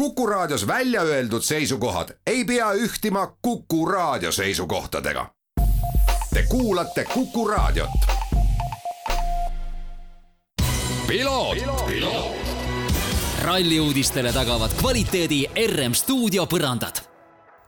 Kuku Raadios välja öeldud seisukohad ei pea ühtima Kuku Raadio seisukohtadega. Te kuulate Kuku Raadiot. ralli uudistele tagavad kvaliteedi RM stuudio põrandad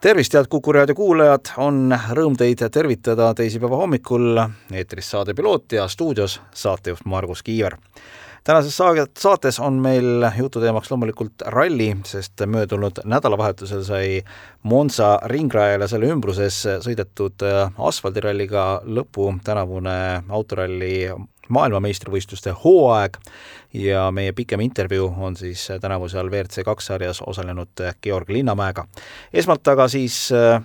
tervist, head Kuku raadio kuulajad, on rõõm teid tervitada teisipäeva hommikul, eetris saade Piloot ja stuudios saatejuht Margus Kiiver. tänases saates on meil jututeemaks loomulikult ralli, sest möödunud nädalavahetusel sai Monza ringrajal ja selle ümbruses sõidetud asfaldiralliga lõpu tänavune autoralli maailmameistrivõistluste hooaeg ja meie pikem intervjuu on siis tänavusel WRC kaks sarjas osalenud Georg Linnamäega. esmalt aga siis äh,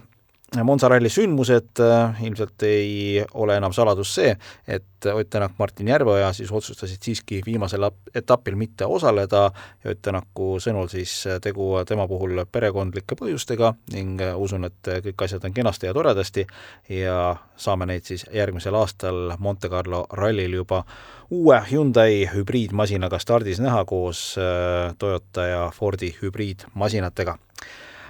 Monza ralli sündmused, äh, ilmselt ei ole enam saladus see, et Ott Tänak, Martin Järveoja siis otsustasid siiski viimasel etapil mitte osaleda ja Ott Tänaku sõnul siis tegu tema puhul perekondlike põhjustega ning usun, et kõik asjad on kenasti ja toredasti ja saame neid siis järgmisel aastal Monte Carlo rallil juba uue Hyundai hübriidmasinaga stardis näha koos äh, Toyota ja Fordi hübriidmasinatega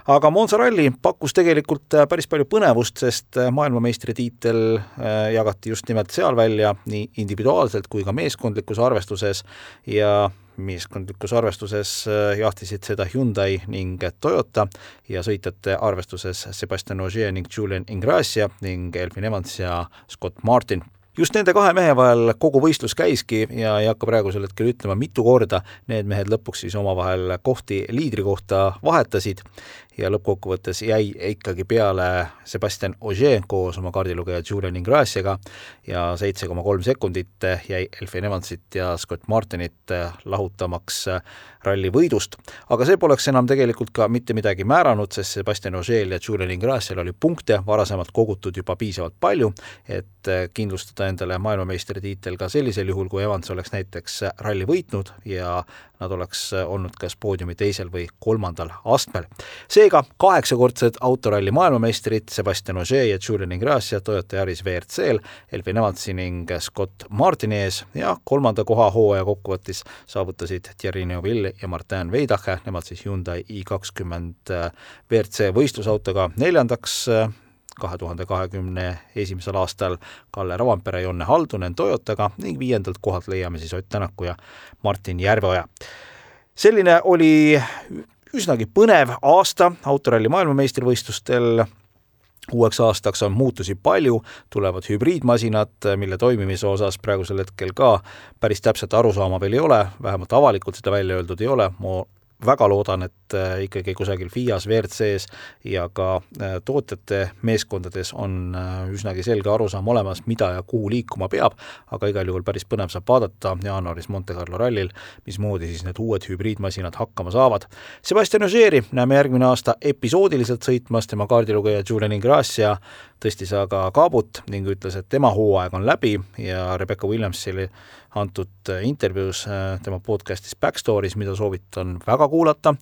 aga Monza ralli pakkus tegelikult äh, päris palju põnevust, sest äh, maailmameistritiitel äh, jagati just nimelt seal välja nii individuaalselt kui ka meeskondlikus arvestuses. Ja meeskondlikus arvestuses jahtisid seda Hyundai ning Toyota ja sõitjate arvestuses Sebastian Ogier ning Julian Ingrassia ning Elvin Evans ja Scott Martin. Just nende kahe mehe vahel kogu võistlus käiski ja ei hakka praegusel hetkel ütlema, mitu korda need mehed lõpuks siis omavahel kohti liidri kohta vahetasid ja lõppkokkuvõttes jäi ikkagi peale Sebastian Ogier koos oma kaardilugeja Julian Ingrassiaga ja seitse koma kolm sekundit jäi Elfin Evansit ja Scott Martinit lahutamaks ralli võidust. aga see poleks enam tegelikult ka mitte midagi määranud, sest Sebastian Ogier ja Julian Ingrassial oli punkte varasemalt kogutud juba piisavalt palju, et kindlustada endale maailmameistritiitel ka sellisel juhul, kui Evans oleks näiteks ralli võitnud ja nad oleks olnud kas poodiumi teisel või kolmandal astmel. Seega kaheksakordsed autoralli maailmameistrid Sebastian Ogier ja Julian Ingrassia Toyota Yaris WRC-l Elvin Evansi ning Scott Martini ees ja kolmanda koha hooaja kokkuvõttes saavutasid Thierry Neuville ja Martin Veidache, nemad siis Hyundai i kakskümmend WRC võistlusautoga neljandaks kahe tuhande kahekümne esimesel aastal Kalle Rovanpere ja Jonne Haldunen Toyotaga ning viiendalt kohalt leiame siis Ott Tänaku ja Martin Järveoja. selline oli üsnagi põnev aasta autoralli maailmameistrivõistlustel, uueks aastaks on muutusi palju, tulevad hübriidmasinad, mille toimimise osas praegusel hetkel ka päris täpset arusaama veel ei ole, vähemalt avalikult seda välja öeldud ei ole, ma väga loodan, et äh, ikkagi kusagil FIAs, WRC-s ja ka äh, tootjate meeskondades on äh, üsnagi selge arusaam olemas, mida ja kuhu liikuma peab, aga igal juhul päris põnev saab vaadata jaanuaris Monte Carlo rallil, mismoodi siis need uued hübriidmasinad hakkama saavad. Sebastian Ogieri näeme järgmine aasta episoodiliselt sõitmas, tema kaardilugeja Julian Ingrassia tõstis aga kaabut ning ütles, et tema hooaeg on läbi ja Rebecca Williamsile antud intervjuus tema podcastis Backstories, mida soovitan väga kuulata,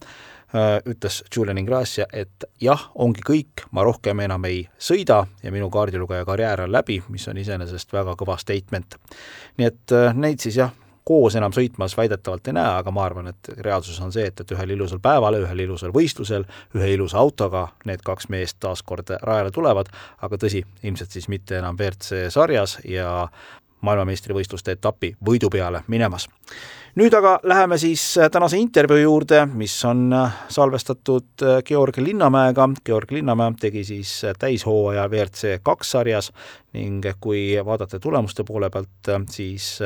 äh, ütles Julian Ingrassia, et jah, ongi kõik, ma rohkem enam ei sõida ja minu kaardilugeja karjäär on läbi, mis on iseenesest väga kõva statement. nii et äh, neid siis jah, koos enam sõitmas väidetavalt ei näe, aga ma arvan, et reaalsus on see, et, et ühel ilusal päeval, ühel ilusal võistlusel, ühe ilusa autoga need kaks meest taas kord rajale tulevad, aga tõsi, ilmselt siis mitte enam WRC sarjas ja maailmameistrivõistluste etapi võidu peale minemas nüüd aga läheme siis äh, tänase intervjuu juurde, mis on äh, salvestatud äh, Georg Linnamäega. Georg Linnamäe tegi siis täishooaja WRC kaks sarjas ning kui vaadata tulemuste poole pealt, siis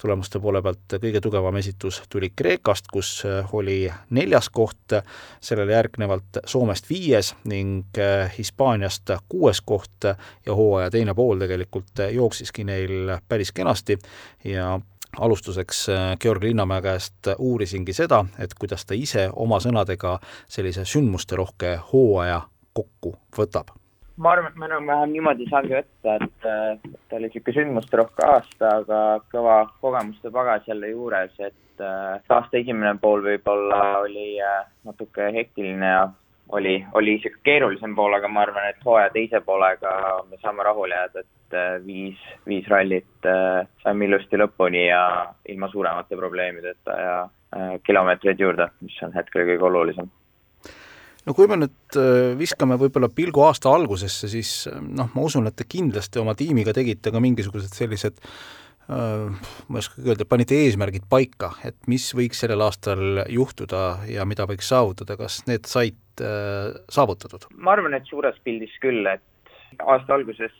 tulemuste poole pealt kõige tugevam esitus tuli Kreekast, kus oli neljas koht, sellele järgnevalt Soomest viies ning Hispaaniast kuues koht ja hooaja teine pool tegelikult jooksiski neil päris kenasti ja alustuseks äh, Georg Linnamäe käest uurisingi seda, et kuidas ta ise oma sõnadega sellise sündmusterohke hooaja kokku võtab. ma arvan, et me enam-vähem niimoodi saagi võtta, et, äh, et oli niisugune sündmusterohke aasta, aga kõva kogemuste pagas jälle juures, et äh, aasta esimene pool võib-olla oli natuke hektiline ja oli, oli niisugune keerulisem pool, aga ma arvan, et hooaja teise poolega me saame rahule jääda, et äh, viis, viis rallit äh, saime ilusti lõpuni ja ilma suuremate probleemideta ja äh, kilomeetreid juurde, mis on hetkel kõige olulisem. No kui me nüüd viskame võib-olla pilgu aasta algusesse, siis noh, ma usun, et te kindlasti oma tiimiga tegite ka mingisugused sellised ma ei oskagi öelda, panite eesmärgid paika, et mis võiks sellel aastal juhtuda ja mida võiks saavutada, kas need said saavutatud? ma arvan, et suures pildis küll, et aasta alguses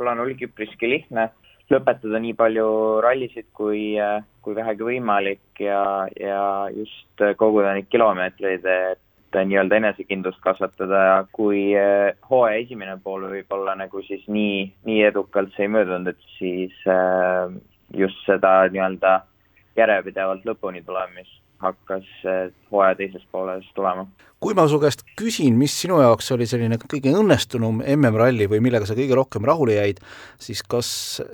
plaan oligi üpriski lihtne, lõpetada nii palju rallisid kui, kui vähegi võimalik ja, ja just koguda neid kilomeetreid, et nii-öelda enesekindlust kasvatada ja kui eh, hooaja esimene pool võib-olla nagu siis nii, nii edukalt see ei möödunud, et siis äh, just seda nii-öelda järjepidevalt lõpuni tulemist hakkas hooaja teises pooles tulema. kui ma su käest küsin, mis sinu jaoks oli selline kõige õnnestunum MM-ralli või millega sa kõige rohkem rahule jäid, siis kas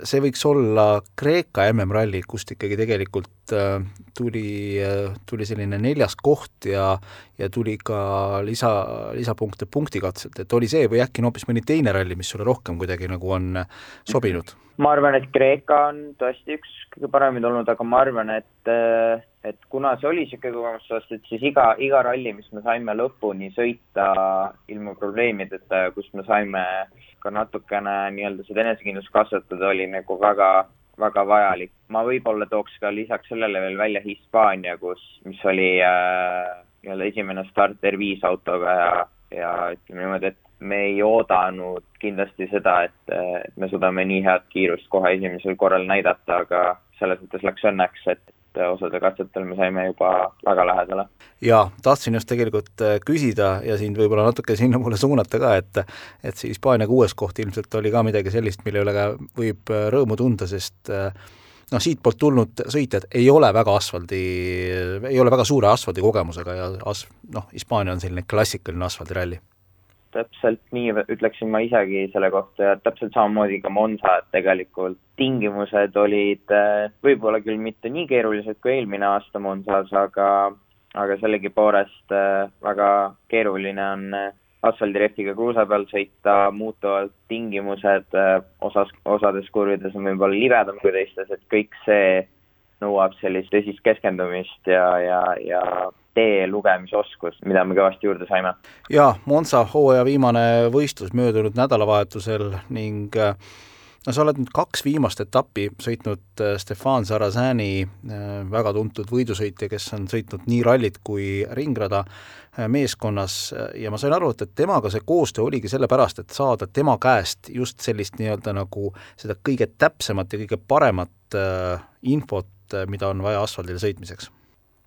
see võiks olla Kreeka MM-ralli, kust ikkagi tegelikult äh, tuli äh,, tuli selline neljas koht ja ja tuli ka lisa, lisapunkte punktikatselt, et oli see või äkki on hoopis mõni teine ralli, mis sulle rohkem kuidagi nagu on sobinud? ma arvan, et Kreeka on tõesti üks kõige paremaid olnud, aga ma arvan, et äh et kuna see oli niisugune kogemusest, et siis iga, iga ralli, mis me saime lõpuni sõita ilma probleemideta ja kus me saime ka natukene nii-öelda seda enesekindlust kasvatada, oli nagu väga, väga vajalik. ma võib-olla tooks ka lisaks sellele veel välja Hispaania, kus, mis oli äh, nii-öelda esimene start R5 autoga ja, ja ütleme niimoodi, et me ei oodanud kindlasti seda, et, et me suudame nii head kiirust kohe esimesel korral näidata, aga selles mõttes läks õnneks, et et osade katsetel me saime juba väga lähedale. jaa, tahtsin just tegelikult äh, küsida ja sind võib-olla natuke sinnapoole suunata ka, et et see Hispaania kuues koht ilmselt oli ka midagi sellist, mille üle ka võib äh, rõõmu tunda, sest äh, noh, siitpoolt tulnud sõitjad ei ole väga asfaldi, ei ole väga suure asfaldi kogemusega ja as-, noh, Hispaania on selline klassikaline asfaldiralli täpselt nii ütleksin ma isegi selle kohta ja täpselt samamoodi ka Monza, et tegelikult tingimused olid eh, võib-olla küll mitte nii keerulised kui eelmine aasta Monsas, aga, aga sellegipoolest eh, väga keeruline on eh, asfaldirehviga kruusa peal sõita, muutuvad tingimused, osas, osades kurvides on võib-olla libedam kui teistes, et kõik see nõuab sellist tõsist keskendumist ja, ja, ja tee lugemisoskust, mida me kõvasti juurde saime. jaa, Monza hooaja viimane võistlus möödunud nädalavahetusel ning äh, no sa oled nüüd kaks viimast etappi sõitnud äh, Stefan Sarrazani, äh, väga tuntud võidusõitja, kes on sõitnud nii rallit kui ringrada meeskonnas ja ma sain aru, et, et temaga see koostöö oligi sellepärast, et saada tema käest just sellist nii-öelda nagu seda kõige täpsemat ja kõige paremat infot, mida on vaja asfaldil sõitmiseks.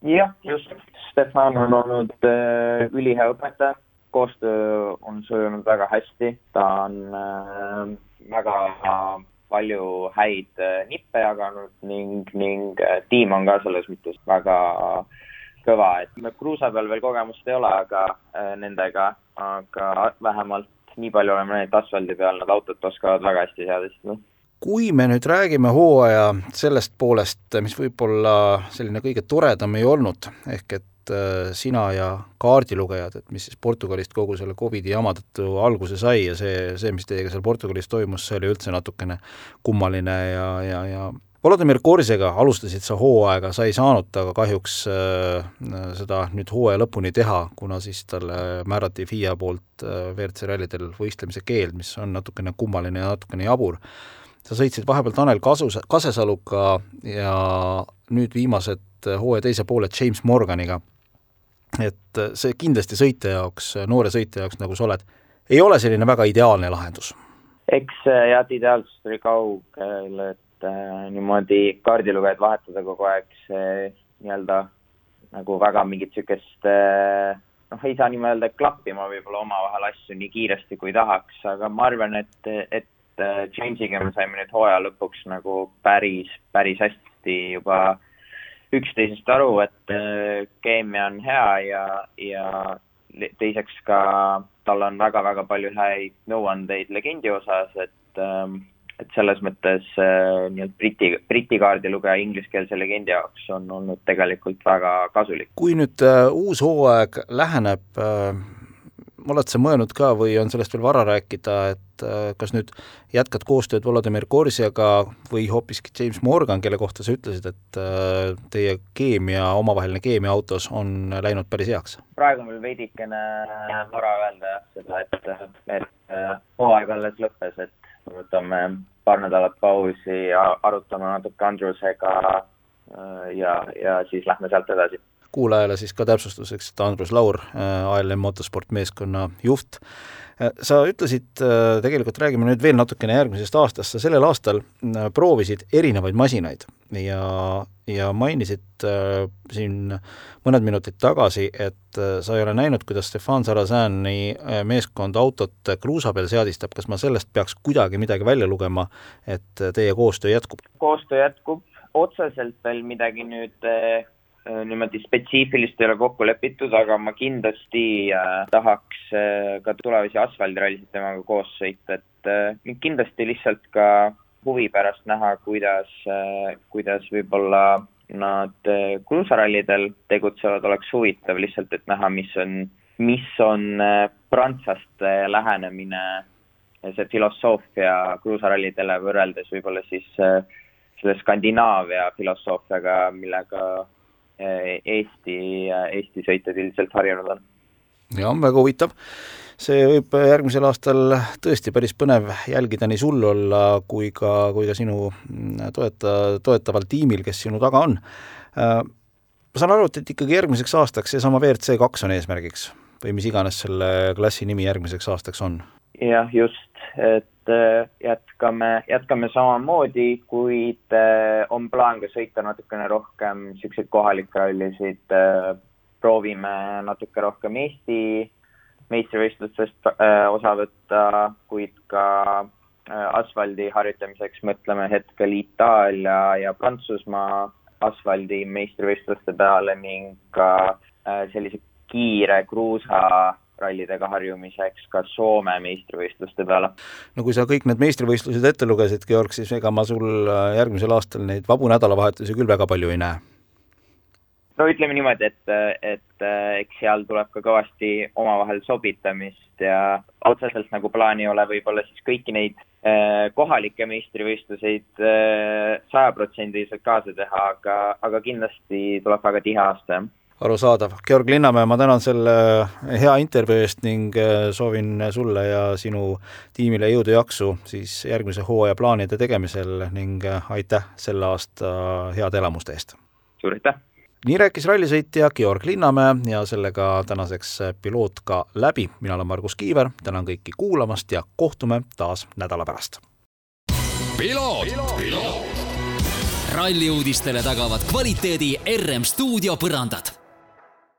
Jah, just. Stefan on olnud äh, ülihea õpetaja, koostöö on sujunud väga hästi, ta on äh, väga palju häid äh, nippe jaganud ning, ning äh, tiim on ka selles mõttes väga kõva, et me kruusa peal veel kogemust ei ole, aga äh, nendega, aga vähemalt nii palju oleme näinud asfaldi peal, nad autot oskavad väga hästi seadistada kui me nüüd räägime hooaja sellest poolest, mis võib-olla selline kõige toredam ei olnud, ehk et äh, sina ja kaardilugejad, et mis siis Portugalist kogu selle Covidi jama tõttu alguse sai ja see, see, mis teiega seal Portugalis toimus, see oli üldse natukene kummaline ja, ja, ja Volodõmõr Korsega alustasid sa hooaega, sa ei saanud temaga kahjuks äh, seda nüüd hooaja lõpuni teha, kuna siis talle määrati FIA poolt äh, WRC rallidel võistlemise keeld, mis on natukene kummaline ja natukene jabur. Sa sõitsid vahepeal Tanel Kasus, Kasesaluga ja nüüd viimased hooaja teise poole James Morganiga et see kindlasti sõitja jaoks, noore sõitja jaoks, nagu sa oled, ei ole selline väga ideaalne lahendus. eks jah, ideaalsust oli kaugel, et äh, niimoodi kaardilugejat vahetada kogu aeg, see nii-öelda nagu väga mingit niisugust äh, noh, ei saa niimoodi öelda klappima võib-olla omavahel asju nii kiiresti, kui tahaks, aga ma arvan, et, et äh, Jamesiga me saime nüüd hooaja lõpuks nagu päris, päris hästi juba äh, üksteisest aru, et äh, keemia on hea ja, ja teiseks ka tal on väga-väga palju häid nõuandeid legendi osas, et ähm, et selles mõttes äh, nii-öelda Briti, Briti kaardilugeja ingliskeelse legendi jaoks on olnud tegelikult väga kasulik. kui nüüd äh, uus hooaeg läheneb äh,, oled sa mõelnud ka või on sellest veel vara rääkida, et äh, kas nüüd jätkad koostööd Volodõmõr Korsiaga või hoopiski James Morgan, kelle kohta sa ütlesid, et äh, teie keemia, omavaheline keemia autos on läinud päris heaks? praegu on veel veidikene vara öelda jah, seda, et, et hooaeg alles lõppes, et võtame paar nädalat pausi ja arutame natuke Andrusega ja, ja siis lähme sealt edasi kuulajale siis ka täpsustuseks, et Andrus Laur, äh, ALM Motosport meeskonna juht, äh, sa ütlesid, äh, tegelikult räägime nüüd veel natukene järgmisest aastast, sa sellel aastal proovisid erinevaid masinaid ja, ja mainisid siin mõned minutid tagasi, et sa ei ole näinud, kuidas Stefan Sarrazani äh, meeskond autot kruusa peal seadistab, kas ma sellest peaks kuidagi midagi välja lugema, et teie koostöö jätkub? koostöö jätkub, otseselt veel midagi nüüd niimoodi spetsiifilist ei ole kokku lepitud, aga ma kindlasti äh, tahaks äh, ka tulevasi asfaldirallisid temaga koos sõita, et äh, kindlasti lihtsalt ka huvi pärast näha, kuidas äh,, kuidas võib-olla nad äh, kruusarallidel tegutsevad, oleks huvitav lihtsalt, et näha, mis on, mis on äh, prantslaste lähenemine, see filosoofia kruusarallidele võrreldes võib-olla siis äh, selle Skandinaavia filosoofiaga, millega Eesti, Eesti sõitjad üldiselt harjunud on. jah, väga huvitav. see võib järgmisel aastal tõesti päris põnev jälgida nii sul olla kui ka, kui ka sinu mm, toeta, toetaval tiimil, kes sinu taga on. Äh, ma saan aru, et ikkagi järgmiseks aastaks seesama WRC kaks on eesmärgiks või mis iganes selle klassi nimi järgmiseks aastaks on? Jah, just, et Äh, jätkame, jätkame samamoodi, kuid äh, on plaan ka sõita natukene rohkem niisuguseid kohalikke rallisid, äh, proovime natuke rohkem Eesti meistrivõistlustest osa võtta, kuid ka asfaldi harjutamiseks mõtleme hetkel Itaalia ja Prantsusmaa asfaldi meistrivõistluste peale ning ka sellise kiire kruusa rallidega harjumiseks ka Soome meistrivõistluste peale. no kui sa kõik need meistrivõistlused ette lugesid, Georg, siis ega ma sul äh, järgmisel aastal neid vabu nädalavahetusi küll väga palju ei näe? no ütleme niimoodi, et, et äh, eks seal tuleb ka kõvasti omavahel sobitamist ja otseselt nagu plaan ei ole võib-olla siis kõiki neid kohalikke meistrivõistluseid sajaprotsendiliselt kaasa teha, aga, aga kindlasti tuleb väga tihe aasta, jah arusaadav. Georg Linnamäe, ma tänan selle hea intervjuu eest ning äh, soovin sulle ja sinu tiimile jõudu ja jaksu siis järgmise hooaja plaanide tegemisel ning äh, aitäh selle aasta heade elamuste eest! suur aitäh! nii rääkis rallisõitja Georg Linnamäe ja sellega tänaseks piloot ka läbi. mina olen Margus Kiiver, tänan kõiki kuulamast ja kohtume taas nädala pärast. ralli uudistele tagavad kvaliteedi RM stuudio põrandad